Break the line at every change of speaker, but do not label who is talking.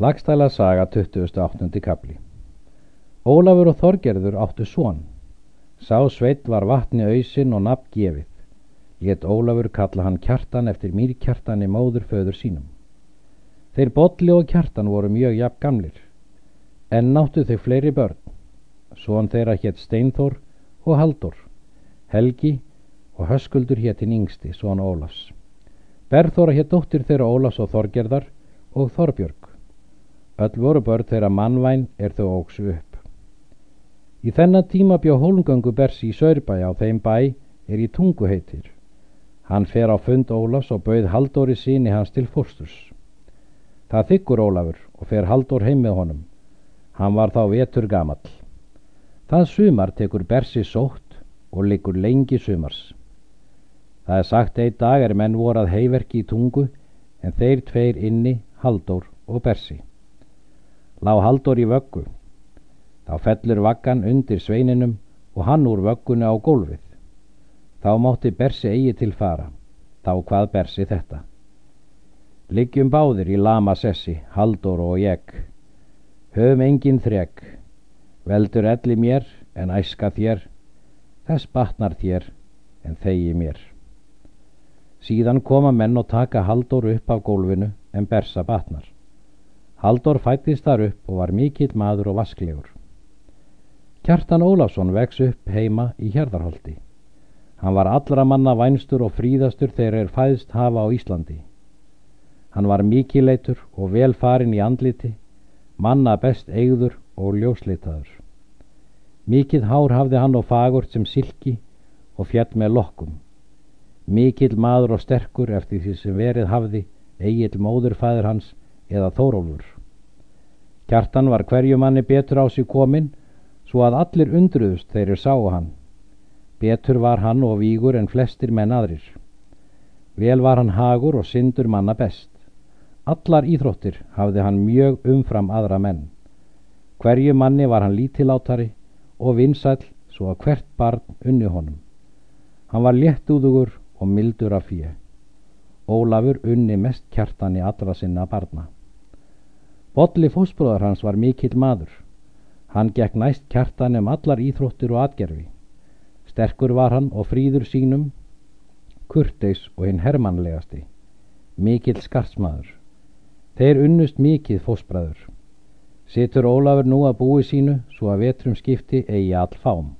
Lagstæla saga 28. kapli Ólafur og Þorgerður áttu svon. Sá sveit var vatni auðsin og nafn gefið. Létt Ólafur kalla hann kjartan eftir mýrkjartan í móður föður sínum. Þeir Bolli og kjartan voru mjög jafn gamlir. En náttu þau fleiri börn. Svon þeirra hétt Steinþór og Haldur. Helgi og Höskuldur héttin yngsti, svon Ólafs. Berþóra hétt dóttir þeirra Ólafs og Þorgerðar og Þorbjörg. Öll voru börn þeirra mannvæn er þau óksu upp. Í þennan tíma bjó hólngöngu Bersi í Sörbæ á þeim bæ er í tungu heitir. Hann fer á fund Ólafs og bauð Haldóri síni hans til fórsturs. Það þykkur Ólafur og fer Haldór heim með honum. Hann var þá vetur gamall. Það sumar tekur Bersi sótt og liggur lengi sumars. Það er sagt einn dag er menn vorað heiverki í tungu en þeir tveir inni Haldór og Bersi. Lá Haldór í vöggu. Þá fellur vaggan undir sveininum og hann úr vöggunni á gólfið. Þá mátti Bersi eigi til fara. Þá hvað Bersi þetta. Liggjum báðir í lama sessi, Haldór og ég. Höfum engin þreg. Veldur elli mér en æska þér. Þess batnar þér en þegi mér. Síðan koma menn og taka Haldór upp af gólfinu en Bersa batnar. Haldór fættist þar upp og var mikill maður og vasklegur. Kjartan Ólafsson vex upp heima í Hjardarholti. Hann var allra manna vænstur og fríðastur þegar er fæðst hafa á Íslandi. Hann var mikileitur og vel farin í andliti, manna best eigður og ljóslitaður. Mikill hár hafði hann og fagurt sem silki og fjett með lokkum. Mikill maður og sterkur eftir því sem verið hafði eigill móðurfæður hans eða Þórólfur. Kjartan var hverju manni betur á sig kominn svo að allir undruðust þeirri sáu hann. Betur var hann og vígur en flestir menn aðrir. Vel var hann hagur og syndur manna best. Allar íþróttir hafði hann mjög umfram aðra menn. Hverju manni var hann lítilátari og vinsæl svo að hvert barn unni honum. Hann var léttúðugur og mildur af fíu. Ólafur unni mest kjartan í allra sinna barna. Bolli fósbróðar hans var mikill maður. Hann gekk næst kjartan um allar íþróttir og atgerfi. Sterkur var hann og fríður sínum, kurteis og hinn hermanlegasti, mikill skartsmaður. Þeir unnust mikið fósbræður. Situr Ólafur nú að búi sínu svo að vetrum skipti eigi all fám.